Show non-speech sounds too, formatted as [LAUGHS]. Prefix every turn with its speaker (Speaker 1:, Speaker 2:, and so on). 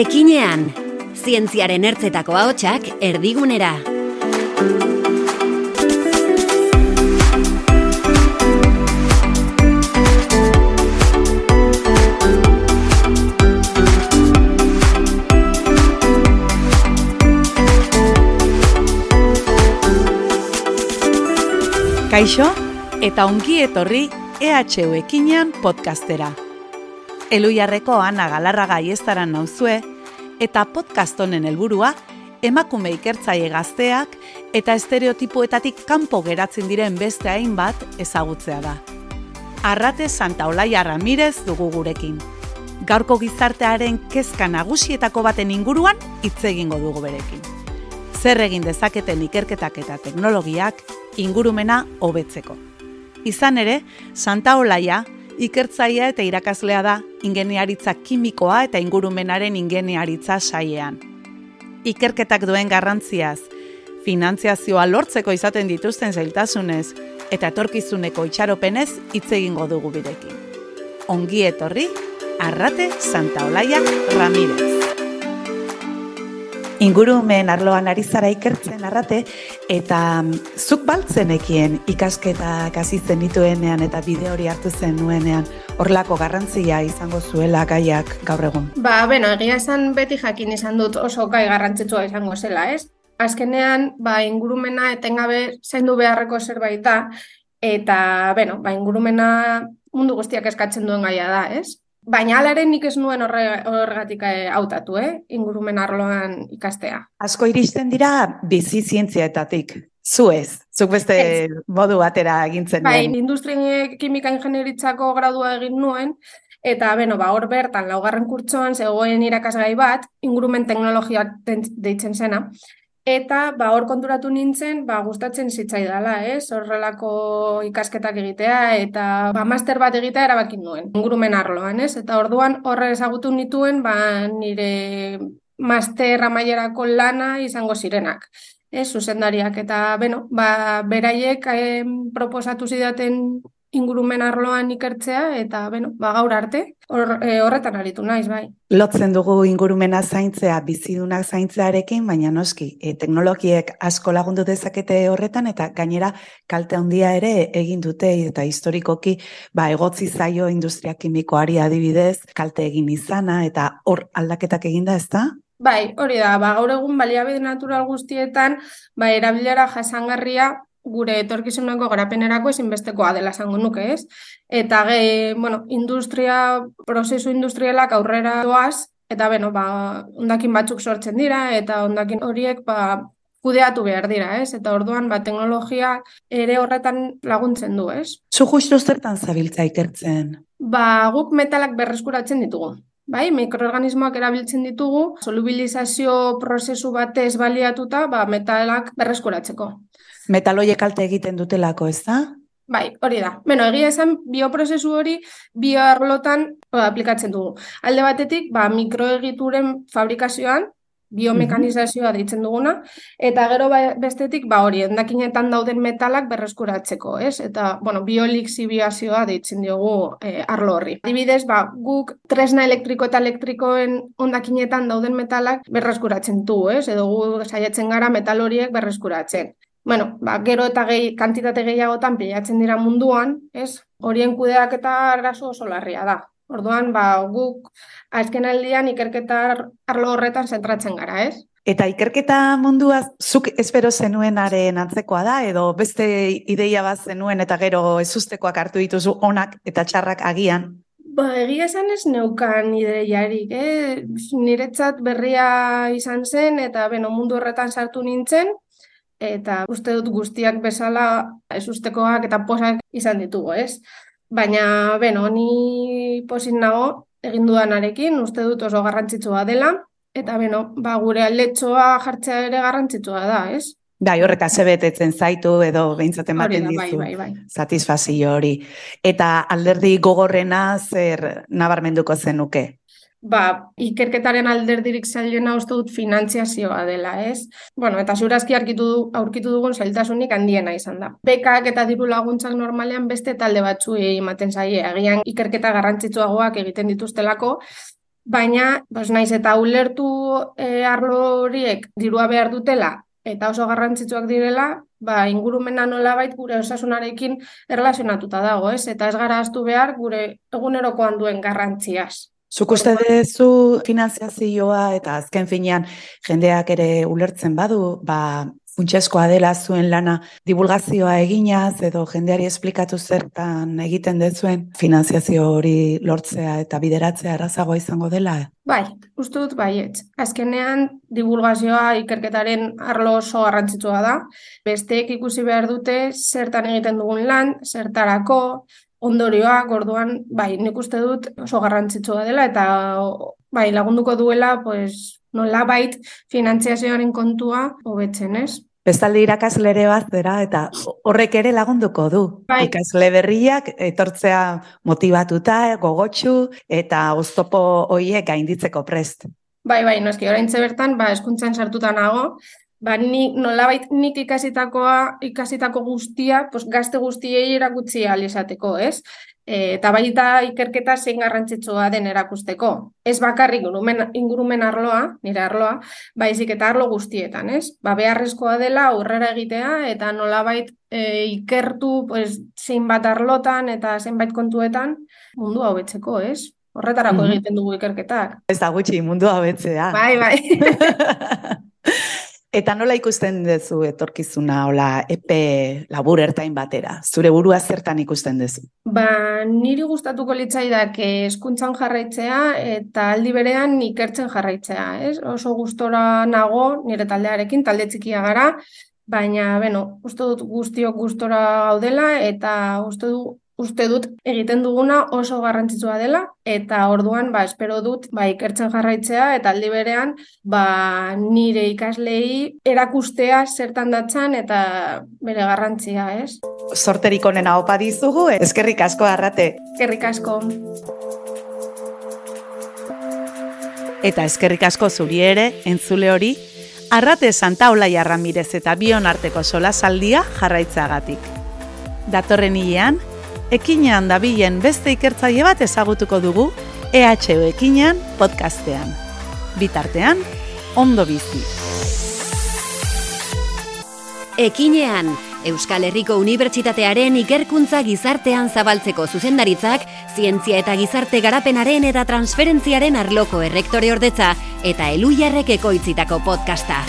Speaker 1: Ekinean, zientziaren ertzetako ahotsak erdigunera.
Speaker 2: Kaixo eta ongi etorri EHU Ekinean podcastera. Eluiarreko Ana Galarraga iestaran nauzue eta podcast honen helburua emakume ikertzaile gazteak eta estereotipoetatik kanpo geratzen diren beste hainbat ezagutzea da. Arrate Santa Olaia Ramirez dugu gurekin. Gaurko gizartearen kezka nagusietako baten inguruan hitz egingo dugu berekin. Zer egin dezaketen ikerketak eta teknologiak ingurumena hobetzeko. Izan ere, Santa Olaia ikertzaia eta irakaslea da ingeniaritza kimikoa eta ingurumenaren ingeniaritza saiean. Ikerketak duen garrantziaz, finantziazioa lortzeko izaten dituzten zailtasunez eta etorkizuneko itxaropenez hitz egingo dugu birekin. Ongi etorri, Arrate Santa Olaia Ramirez. Ingurumen arloan ari zara ikertzen arrate, eta mm, zuk baltzenekien ikasketak azitzen dituenean eta bide hori hartu zen nuenean, horlako garrantzia izango zuela gaiak gaur egun?
Speaker 3: Ba, bueno, egia esan beti jakin izan dut oso gai garrantzitsua izango zela, ez? Azkenean, ba, ingurumena etengabe zaindu beharreko zerbait da, eta, bueno, ba, ingurumena mundu guztiak eskatzen duen gaia da, ez? Baina alaren nik ez nuen horregatik eh, hautatu, eh? ingurumen arloan ikastea.
Speaker 2: Asko iristen dira bizi zientziaetatik. Zu ez, zuk beste modu batera egintzen
Speaker 3: bai, nuen. Industria kimika ingenieritzako gradua egin nuen, eta beno, ba, hor bertan, laugarren kurtsoan, zegoen irakasgai bat, ingurumen teknologiak deitzen zena, Eta ba hor konturatu nintzen, ba gustatzen zitzaidala, ez? Horrelako ikasketak egitea eta ba master bat egitea erabakin nuen. Ingurumen arloan, ez? Eta orduan horre ezagutu nituen ba nire master amaierako lana izango zirenak. Ez, zuzendariak eta beno, ba beraiek eh, proposatu zidaten ingurumen arloan ikertzea eta beno, ba gaur arte hor, e, horretan aritu naiz bai.
Speaker 2: Lotzen dugu ingurumena zaintzea bizidunak zaintzearekin, baina noski, e, teknologiek asko lagundu dezakete horretan eta gainera kalte handia ere egin dute eta historikoki ba egotzi zaio industria kimikoari adibidez kalte egin izana eta hor aldaketak eginda, ezta?
Speaker 3: Bai, hori da, ba, gaur egun baliabide natural guztietan, ba, erabilera jasangarria gure etorkizuneko garapenerako ezinbestekoa dela esango nuke, ez? Eta ge, bueno, industria, prozesu industrialak aurrera doaz, eta beno, ba, ondakin batzuk sortzen dira, eta ondakin horiek, ba, kudeatu behar dira, ez? Eta orduan, ba, teknologia ere horretan laguntzen du, ez?
Speaker 2: Zu justu zertan zabiltza ikertzen?
Speaker 3: Ba, guk metalak berreskuratzen ditugu. Bai, mikroorganismoak erabiltzen ditugu, solubilizazio prozesu batez baliatuta, ba, metalak berreskuratzeko
Speaker 2: metaloiek kalte egiten dutelako, ez da?
Speaker 3: Bai, hori da. Beno, egia esan bioprozesu hori bioarlotan ba, aplikatzen dugu. Alde batetik, ba, mikroegituren fabrikazioan, biomekanizazioa deitzen duguna, eta gero ba, bestetik, ba, hori, endakinetan dauden metalak berreskuratzeko, ez? Eta, bueno, biolixibiazioa deitzen diogu e, arlo horri. Adibidez, ba, guk tresna elektriko eta elektrikoen ondakinetan dauden metalak berreskuratzen du, ez? Edo gu saiatzen gara metal horiek berreskuratzen bueno, ba, gero eta gehi, kantitate gehiagotan pilatzen dira munduan, ez? Horien kudeak eta arazo oso larria da. Orduan, ba, guk azken aldian ikerketa arlo horretan zentratzen gara, ez?
Speaker 2: Eta ikerketa mundua zuk espero zenuenaren antzekoa da, edo beste ideia bat zenuen eta gero ezustekoak hartu dituzu onak eta txarrak agian?
Speaker 3: Ba, egia esan ez neukan ideiarik, eh? niretzat berria izan zen eta beno, mundu horretan sartu nintzen, eta uste dut guztiak bezala ez ustekoak eta posak izan ditugu, ez? Baina, beno, ni posin nago egin dudanarekin, uste dut oso garrantzitsua dela, eta beno, ba, gure aldetxoa jartzea ere garrantzitsua da, ez?
Speaker 2: Bai, horrek azebetetzen zaitu edo behintzaten baten dizu. Bai, bai, bai. Satisfazio hori. Eta alderdi gogorrena zer nabarmenduko zenuke?
Speaker 3: Ba, ikerketaren alderdirik zailena uste dut finantziazioa dela, ez? Bueno, eta zurazki aurkitu, dugun zailtasunik handiena izan da. Bekak eta diru laguntzak normalean beste talde batzu ematen zaie, agian ikerketa garrantzitsuagoak egiten dituztelako, baina bos, naiz eta ulertu e, arlo horiek dirua behar dutela eta oso garrantzitsuak direla, ba, ingurumena nolabait gure osasunarekin erlazionatuta dago, ez? Eta ez gara behar gure egunerokoan duen garrantziaz.
Speaker 2: Zuk uste dezu finanziazioa eta azken finean jendeak ere ulertzen badu, ba, funtsezkoa dela zuen lana divulgazioa eginaz edo jendeari esplikatu zertan egiten dezuen finanziazio hori lortzea eta bideratzea errazagoa izango dela?
Speaker 3: Bai, uste dut baietz. Azkenean divulgazioa ikerketaren arlo oso garrantzitsua da. Besteek ikusi behar dute zertan egiten dugun lan, zertarako, ondorioak, orduan, bai, nik uste dut oso garrantzitsua dela eta bai, lagunduko duela, pues, nola bait finantziazioaren kontua hobetzen, ez?
Speaker 2: Bestalde irakasle ere bat zera eta horrek ere lagunduko du. Bai. Ikasle berriak etortzea motivatuta, gogotsu eta oztopo hoiek gainditzeko prest.
Speaker 3: Bai, bai, noski, oraintze bertan, ba, eskuntzan sartuta nago, ba, ni, nolabait nik ikasitakoa, ikasitako guztia, pues, gazte guztiei erakutsi alizateko, ez? E, eta baita ikerketa zein garrantzitsua den erakusteko. Ez bakarrik ingurumen, ingurumen arloa, nire arloa, baizik eta arlo guztietan, ez? Ba, beharrezkoa dela aurrera egitea eta nolabait e, ikertu pues, zein bat arlotan eta zenbait kontuetan mundu hau betzeko, ez? Horretarako mhm. egiten dugu ikerketak.
Speaker 2: Ez da gutxi mundu hau betzea.
Speaker 3: Bai, bai. [LAUGHS]
Speaker 2: Eta nola ikusten duzu etorkizuna hola epe labur ertain batera? Zure burua zertan ikusten duzu?
Speaker 3: Ba, niri gustatuko litzaidak eskuntzan jarraitzea eta aldi berean ikertzen jarraitzea, ez? Oso gustora nago nire taldearekin, talde txikia gara, baina, beno, uste dut guztiok gustora gaudela eta uste du uste dut egiten duguna oso garrantzitsua dela eta orduan ba espero dut ba ikertzen jarraitzea eta aldi berean ba nire ikaslei erakustea zertan datzan eta bere garrantzia, ez?
Speaker 2: Sorterik onena opa dizugu, eskerrik asko arrate.
Speaker 3: Eskerrik asko.
Speaker 2: Eta eskerrik asko zuri ere, entzule hori, Arrate Santa Olaia Ramirez eta Bion arteko solasaldia jarraitzeagatik. Datorren hilean, ekinean dabilen beste ikertzaile bat ezagutuko dugu EHU ekinean podcastean. Bitartean, ondo bizi.
Speaker 1: Ekinean, Euskal Herriko Unibertsitatearen ikerkuntza gizartean zabaltzeko zuzendaritzak, zientzia eta gizarte garapenaren eta transferentziaren arloko errektore ordetza eta eluiarrek ekoitzitako podcasta.